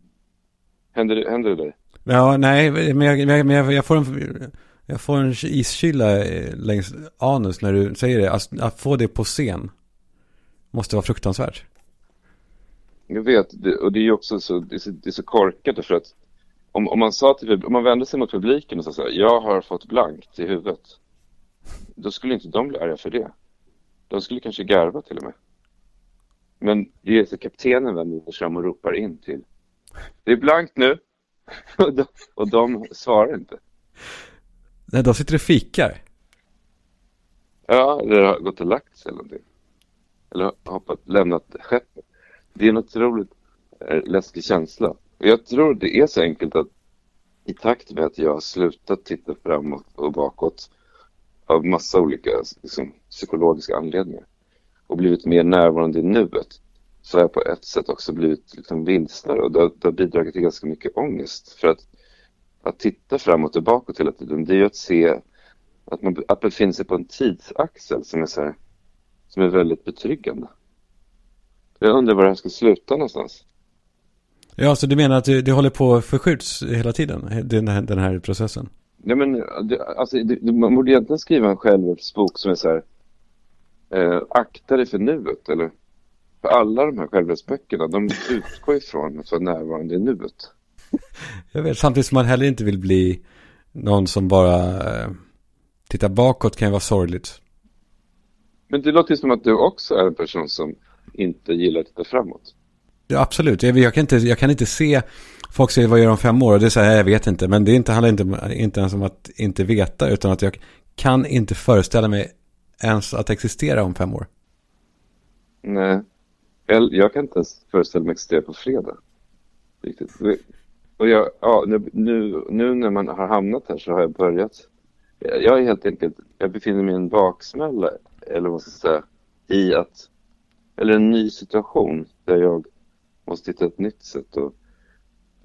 Händer, det, händer det dig? Ja, nej, men jag, men jag, men jag, jag får en, jag får en iskyla eh, längs anus när du säger det. Alltså, att få det på scen måste vara fruktansvärt. Jag vet, det, och det är ju också så, det är så, det är så korkat för att om, om man sa till, om man vände sig mot publiken och sa så här, jag har fått blankt i huvudet. då skulle inte de bli arga för det. De skulle kanske garva till och med. Men det är så kaptenen vänder sig fram och ropar in till. Det är blankt nu. Och de, och de svarar inte. Nej, de sitter och fikar. Ja, eller har gått och lagt sig eller någonting. Eller hoppat, lämnat skeppet. Det är en otroligt eh, läskig känsla. Jag tror det är så enkelt att i takt med att jag har slutat titta framåt och bakåt av massa olika liksom, psykologiska anledningar och blivit mer närvarande i nuet så har jag på ett sätt också blivit liksom vilsnare och det har, det har bidragit till ganska mycket ångest. För att, att titta framåt och bakåt hela tiden, det är ju att se att man att befinner sig på en tidsaxel som är, så här, som är väldigt betryggande. Jag undrar var det här ska sluta någonstans. Ja, så du menar att det, det håller på att förskjuts hela tiden, den här, den här processen? Nej men, det, alltså, det, man borde egentligen skriva en självhjälpsbok som är så här, eh, akta dig för nuet, eller? För alla de här självhjälpsböckerna, de utgår ifrån att vara närvarande i nuet. Jag vet, samtidigt som man heller inte vill bli någon som bara eh, tittar bakåt kan ju vara sorgligt. Men det låter ju som att du också är en person som inte gillar att titta framåt. Ja, absolut. Jag, jag, kan inte, jag kan inte se, folk säger vad gör de om fem år? Och det är så här, jag vet inte. Men det inte, handlar inte, inte ens om att inte veta, utan att jag kan inte föreställa mig ens att existera om fem år. Nej, jag, jag kan inte ens föreställa mig att existera på fredag. Riktigt. Och jag, ja, nu, nu, nu när man har hamnat här så har jag börjat. Jag är helt enkelt, jag befinner mig i en baksmälla, eller vad ska jag säga, i att, eller en ny situation där jag måste hitta ett nytt sätt och,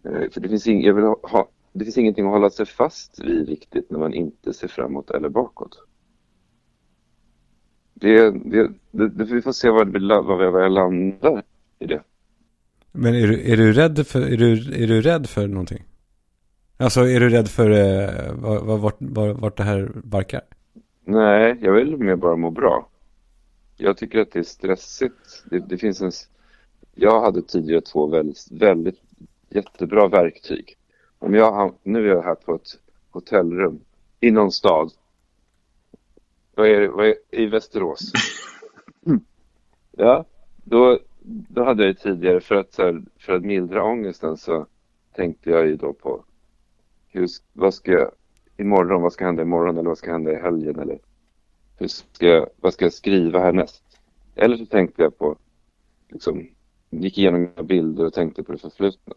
eh, för det finns, ing, jag vill ha, det finns ingenting att hålla sig fast vid riktigt när man inte ser framåt eller bakåt. Det, det, det vi får se vad, det, vad jag landar i det. Men är du, är du rädd för, är du, är du rädd för någonting? Alltså är du rädd för eh, vart, vart, vart det här barkar? Nej, jag vill mer bara må bra. Jag tycker att det är stressigt. Det, det finns en... Jag hade tidigare två väldigt, väldigt jättebra verktyg. Om jag, nu är jag här på ett hotellrum i någon stad. Vad är det? Vad är, I Västerås. ja, då, då hade jag tidigare för att, för att mildra ångesten så tänkte jag ju då på hur, vad ska jag imorgon, vad ska hända imorgon eller vad ska hända i helgen eller hur ska jag, vad ska jag skriva härnäst? Eller så tänkte jag på, liksom, gick igenom mina bilder och tänkte på det förflutna.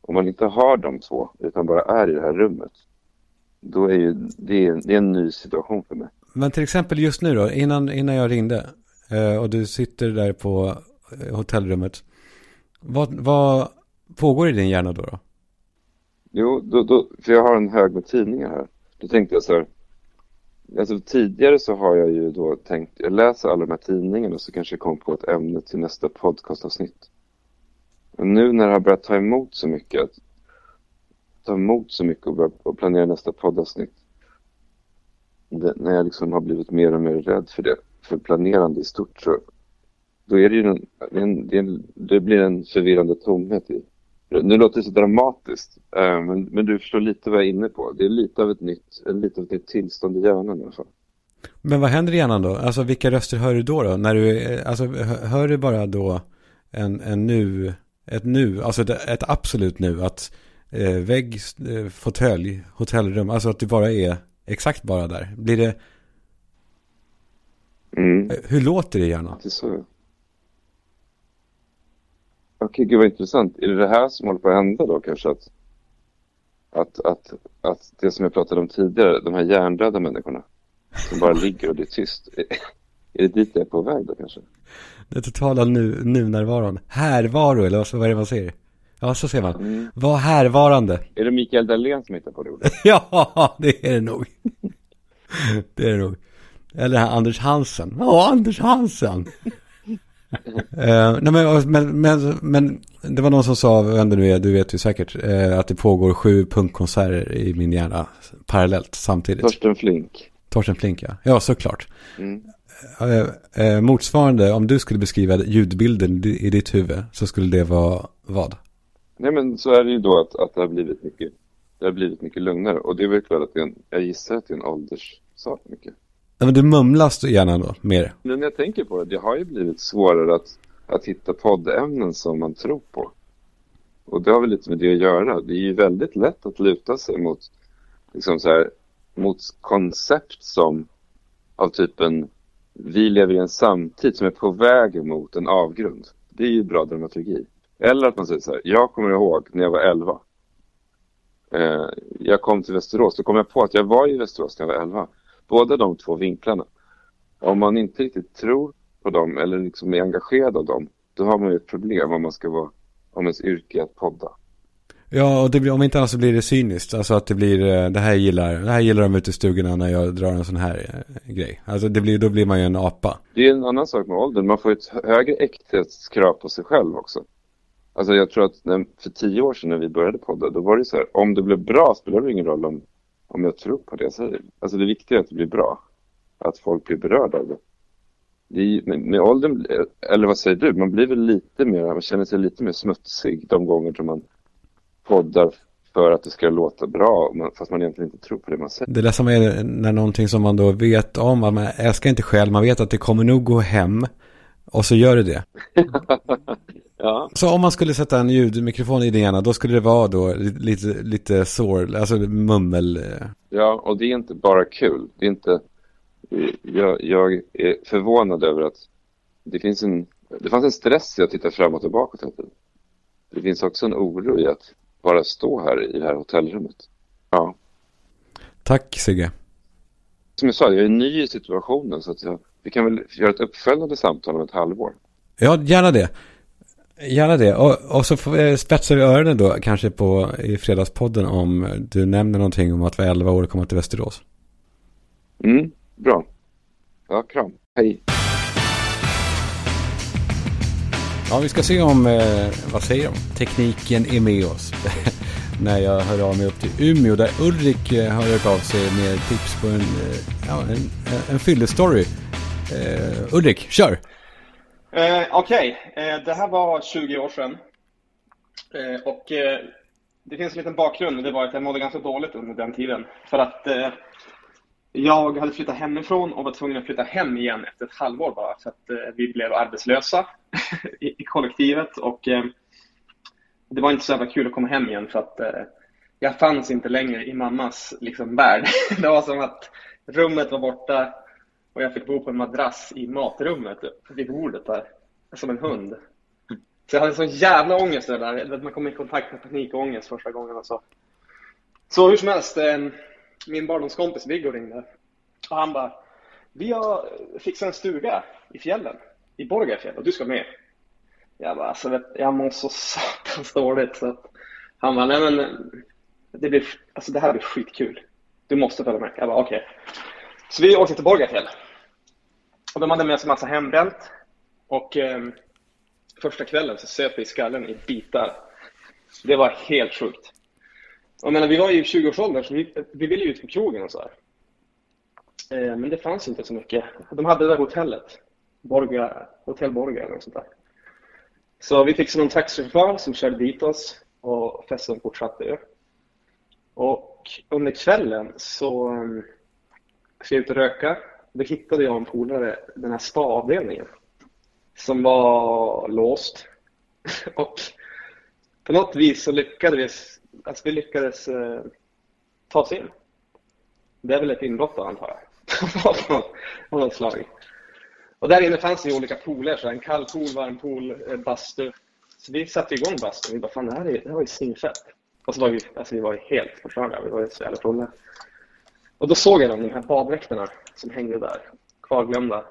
Om man inte har de två utan bara är i det här rummet, då är ju det, det är en ny situation för mig. Men till exempel just nu då, innan, innan jag ringde eh, och du sitter där på eh, hotellrummet. Vad, vad pågår i din hjärna då? då? Jo, då, då, för jag har en hög med tidningar här. Då tänkte jag så här. Alltså tidigare så har jag ju då tänkt, jag läser alla de här tidningarna så kanske jag kommer på ett ämne till nästa podcastavsnitt. Men nu när det har börjat ta emot så mycket, att ta emot så mycket och börja och planera nästa poddavsnitt. Det, när jag liksom har blivit mer och mer rädd för det, för planerande i stort så då är det ju en, en, det blir en förvirrande tomhet i nu låter det så dramatiskt, eh, men, men du förstår lite vad jag är inne på. Det är lite av ett nytt, lite av ett nytt tillstånd i hjärnan i alla fall. Men vad händer i hjärnan då? Alltså vilka röster hör du då? då? När du, alltså hör du bara då en, en nu, ett nu, alltså ett absolut nu, att eh, vägg, eh, fåtölj, hotellrum, alltså att du bara är exakt bara där. Blir det... Mm. Hur låter det i hjärnan? Det är så. Okej, gud vad intressant. Är det det här som håller på att hända då kanske? Att, att, att, att det som jag pratade om tidigare, de här hjärndöda människorna som bara ligger och det är tyst. Är det dit jag är på väg då kanske? Det totala nu, nu-närvaron. Härvaro, eller vad är det man säger? Ja, så ser man. Mm. Var härvarande. Är det Mikael Dahlén som hittar på det ordet? ja, det är det nog. det är det nog. Eller Anders Hansen. Ja, Anders Hansen uh, nej, men, men, men, men, det var någon som sa, vem det nu är, du vet ju säkert, uh, att det pågår sju punkkonserter i min hjärna parallellt samtidigt. Torsten Flink. Torsten Flink, ja. Ja, såklart. Mm. Uh, motsvarande, om du skulle beskriva ljudbilden i ditt huvud, så skulle det vara vad? Nej, men så är det ju då att, att det har blivit mycket, det har blivit mycket lugnare. Och det är väl klart att det är en, jag gissar att det är en ålderssak mycket. Men du mumlas gärna då, mer. Nu när jag tänker på det, det har ju blivit svårare att, att hitta poddämnen som man tror på. Och det har väl lite med det att göra. Det är ju väldigt lätt att luta sig mot, liksom så här, mot koncept som av typen vi lever i en samtid som är på väg mot en avgrund. Det är ju bra dramaturgi. Eller att man säger så här, jag kommer ihåg när jag var 11. Eh, jag kom till Västerås, då kom jag på att jag var i Västerås när jag var 11. Båda de två vinklarna. Om man inte riktigt tror på dem eller liksom är engagerad av dem, då har man ju ett problem om man ska vara, om ens yrke är att podda. Ja, och blir, om inte annat så blir det cyniskt. Alltså att det blir, eh, det här gillar, det här gillar de ute i stugorna när jag drar en sån här eh, grej. Alltså det blir, då blir man ju en apa. Det är en annan sak med åldern, man får ett högre äkthetskrav på sig själv också. Alltså jag tror att när, för tio år sedan när vi började podda, då var det så här, om det blev bra spelar det ingen roll om, om jag tror på det jag säger. Alltså det viktiga är att det blir bra. Att folk blir berörda av det. det är, med, med åldern, eller vad säger du, man blir väl lite mer, man känner sig lite mer smutsig de gånger som man poddar för att det ska låta bra, fast man egentligen inte tror på det man säger. Det ledsamma är när någonting som man då vet om, att man älskar inte själv, man vet att det kommer nog gå hem. Och så gör det det. Ja. Så om man skulle sätta en ljudmikrofon i din hjärna, då skulle det vara då lite, lite sår, alltså mummel. eh. Ja, och det är inte bara kul. Det är inte... Jag, jag är förvånad över att det finns en... Det fanns en stress i att titta framåt och bakåt hela tiden. Det finns också en oro i att bara stå här i det här hotellrummet. Ja. Tack Sigge. Som jag sa, jag är ny i situationen så att jag, vi kan väl göra ett uppföljande samtal om ett halvår. Ja, gärna det. Gärna det. Och, och så får vi spetsar vi öronen då, kanske på i fredagspodden om du nämner någonting om att vara 11 år och komma till Västerås. Mm, bra. Ja, kram. Hej. Ja, vi ska se om, eh, vad säger de? Tekniken är med oss. När jag hör av mig upp till Umeå där Ulrik eh, har hört av sig med tips på en, eh, ja, en, en, fyllestory. Eh, Ulrik, kör! Eh, Okej, eh, det här var 20 år sedan. Eh, och eh, det finns en liten bakgrund. Det var att jag mådde ganska dåligt under den tiden. För att eh, jag hade flyttat hemifrån och var tvungen att flytta hem igen efter ett halvår bara. För att eh, vi blev arbetslösa i, i kollektivet. Och det var inte så jävla kul att komma hem igen för att jag fanns inte längre i mammas liksom, värld. det var som att rummet var borta och jag fick bo på en madrass i matrummet typ. vid bordet där, som en hund. Så jag hade sån jävla ångest över där. Man kom i kontakt med panikångest första gången och så. Så hur som helst, min barndomskompis Viggo ringde. Och han bara, vi har fixat en stuga i fjällen, i Borgafjäll och du ska med. Jag bara, alltså vet, jag mår så satans dåligt. Så att han bara, nej men det, blir, alltså, det här blir skitkul. Du måste följa med. Jag bara, okej. Så vi åkte till Borgafjäll. Och de hade med sig massa hembränt. Och eh, första kvällen så söp vi i skallen i bitar. Det var helt sjukt. Och menar, vi var i 20-årsåldern så vi, vi ville ut på krogen och så här. Eh, men det fanns inte så mycket. De hade det där hotellet. Borga, Hotell Borga eller något sånt där. Så vi fick någon taxichaufför som körde dit oss och festen fortsatte ju. Och under kvällen så ehm, ska ut och röka. Då hittade jag en polare, den här spa-avdelningen, som var låst. och på något vis så lyckades, alltså vi lyckades eh, ta oss in. Det är väl ett inbrott då, antar jag. Av något slag. Och där inne fanns det ju olika pooler, så en kall pool, varm pool, bastu. Så vi satte igång bastun. Vi bara, fan det här, är, det här var ju svinfett. Och så var vi, alltså vi var helt förstörda. Vi var ju så jävla fulla. Och då såg jag de, de här baddräkterna som hängde där, kvarglömda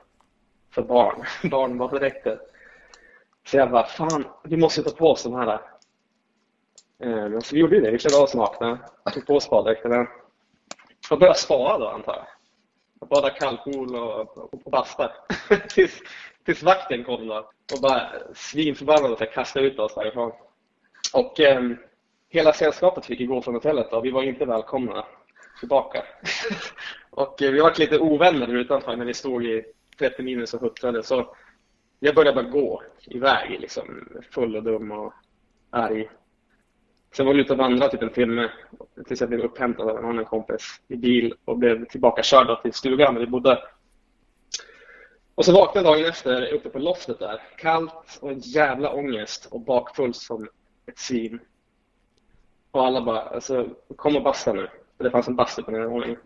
för barn, barnbaddräkter. Så jag bara, fan, vi måste ta på oss de här. Eh, så vi gjorde ju det, vi klädde av oss nakna, tog på oss baddräkterna och började spara då antar jag. Och bada kallpool och, och, och basta. tills, tills vakten kom då och bara svinförbannad och kastade ut oss därifrån. Och eh, hela sällskapet fick ju gå från hotellet och vi var inte välkomna tillbaka. och eh, vi var lite ovänner utanför när vi stod i 30 minus och huttrade så jag började bara gå iväg liksom full och dum och arg. Sen var vi ute och vandrade typ en timme tills jag blev upphämtad av en annan kompis i bil och blev tillbaka körd till stugan där vi bodde. Och så vaknade jag dagen efter uppe på loftet där. Kallt och en jävla ångest och bakfull som ett svin. Och alla bara, alltså, kom och basta nu. Det fanns en bastu på den våningen.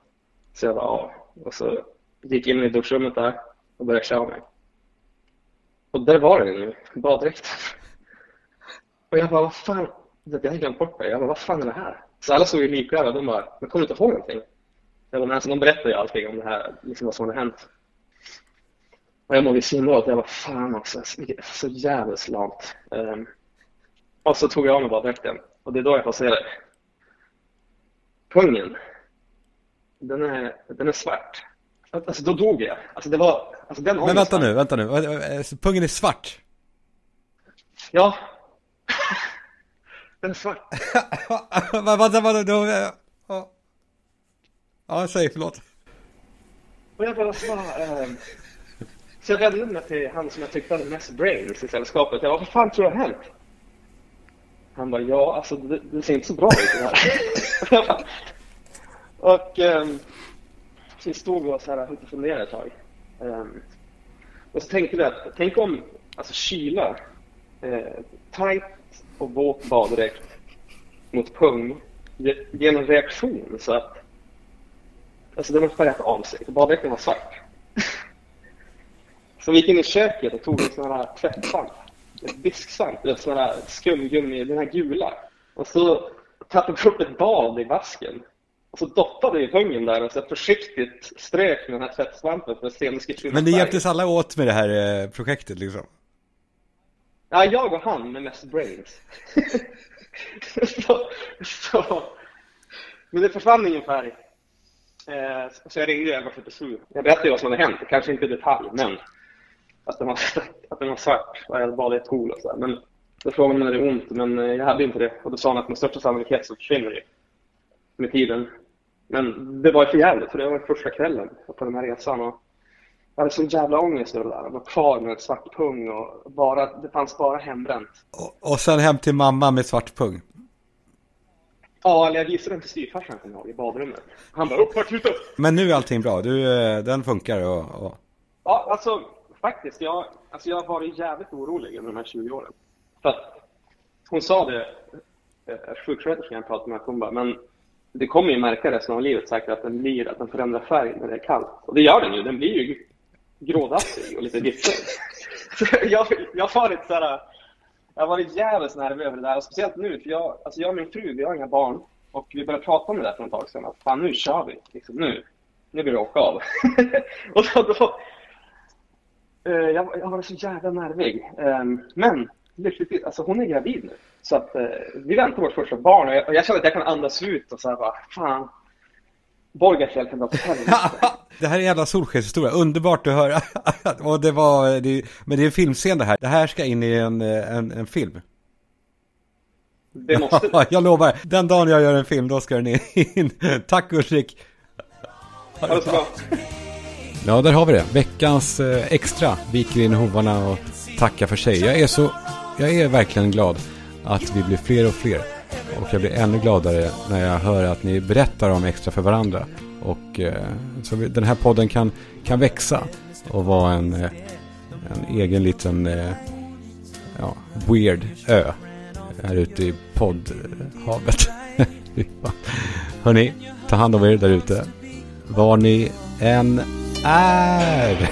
Så jag bara, ja. Och så gick in i duschrummet där och började klä av mig. Och där var den nu, baddräkten. Och jag bara, vad fan, jag hade glömt bort det. Jag bara, vad fan är det här? Så alla såg ju likräva, de bara, men kommer du inte ihåg någonting? Jag bara, men alltså, de berättade ju allting om det här, liksom vad som hade hänt. Och jag mådde alltså, så himla att jag var fan också, vilket- så jävligt lamt. Um, ehm, och så tog jag av mig baddräkten och det är då jag får Pungen, den är, den är svart. Alltså då dog jag. Alltså det var, alltså den Men vänta nu, vänta nu. Eh, Pungen är svart. Ja. Den är svart. Vad vänta, vänta, då... Ja, ja säg förlåt. Och jag bara, så, ehm, så jag vände mig till han som jag tyckte hade mest brains i sällskapet. Jag bara, vad fan tror du har hänt? Han bara, ja alltså det, det ser inte så bra ut det här. Och um, så vi stod och så här, och funderade ett tag. Um, och så tänkte vi att, tänk om, alltså kyla, eh, tight och våt baddräkt mot pung ger en reaktion så att Alltså den har färgat av sig, för baddräkten var svart. Så vi gick in i köket och tog en sån här tvättsvamp. Disksvamp, sån här skumgummi, den här gula. Och så tappade vi upp ett bad i vasken. Och så doppade vi pungen där och så försiktigt strök med den här tvättsvampen för att se om det skulle Men färg. hjälptes alla åt med det här eh, projektet liksom? Ja, jag och han med mest brains. så, så. Men det försvann ingen färg. Eh, så jag ringde 1177. Jag berättade vad som hade hänt, kanske inte i detalj, men att den var, att den var svart och jag badat i ett pool och så. Men då frågade man om det är ont, men eh, jag hade inte det. Och då sa han att med största sannolikhet så försvinner det med tiden. Men det var ju för jävligt, för det var första kvällen på den här resan. Och jag hade sån jävla ångest över det där. Jag var kvar med svart pung och bara, det fanns bara hembränt. Och sen hem till mamma med svart pung. Ja, eller jag visade den till styvfarsan kommer jag i badrummet. Han bara upp, sluta upp! Men nu är allting bra, du, eh, den funkar och, och... Ja, alltså faktiskt. Jag, alltså, jag har varit jävligt orolig under de här 20 åren. För att hon sa det, eh, sjuksköterskan jag pratade med, hon bara, men det kommer ju märka resten av livet säkert att den blir, att den förändrar färg när det är kallt. Och det gör den ju, den blir ju grådassig och lite vitsig. Så jag, jag har varit så här, jag har varit jävligt nervös över det där, och speciellt nu, för jag, alltså jag och min fru, vi har inga barn. Och vi började prata om det där för ett tag sedan, att fan nu kör vi, liksom nu. Nu blir det åka av. och då, då, jag, jag var så jävla nervig. Ehm, men lyckligtvis, alltså hon är gravid nu. Så att eh, vi väntar vårt första barn och jag, och jag känner att jag kan andas ut och så här bara, fan. Borgafjäll kan dra till helvete. Det här är en jävla solskenshistoria, underbart att höra. och det var, det, men det är en filmscen det här. Det här ska in i en, eh, en, en film. Det måste det. jag lovar, den dagen jag gör en film då ska den in. Tack Ulrik. Ha det så bra. Ja, där har vi det. Veckans eh, extra viker in hovarna och tackar för sig. Jag är så, jag är verkligen glad att vi blir fler och fler. Och jag blir ännu gladare när jag hör att ni berättar om extra för varandra. Och eh, så den här podden kan, kan växa och vara en, eh, en egen liten ja, weird ö här ute i poddhavet. Hörni, ta hand om er där ute. Var ni än är.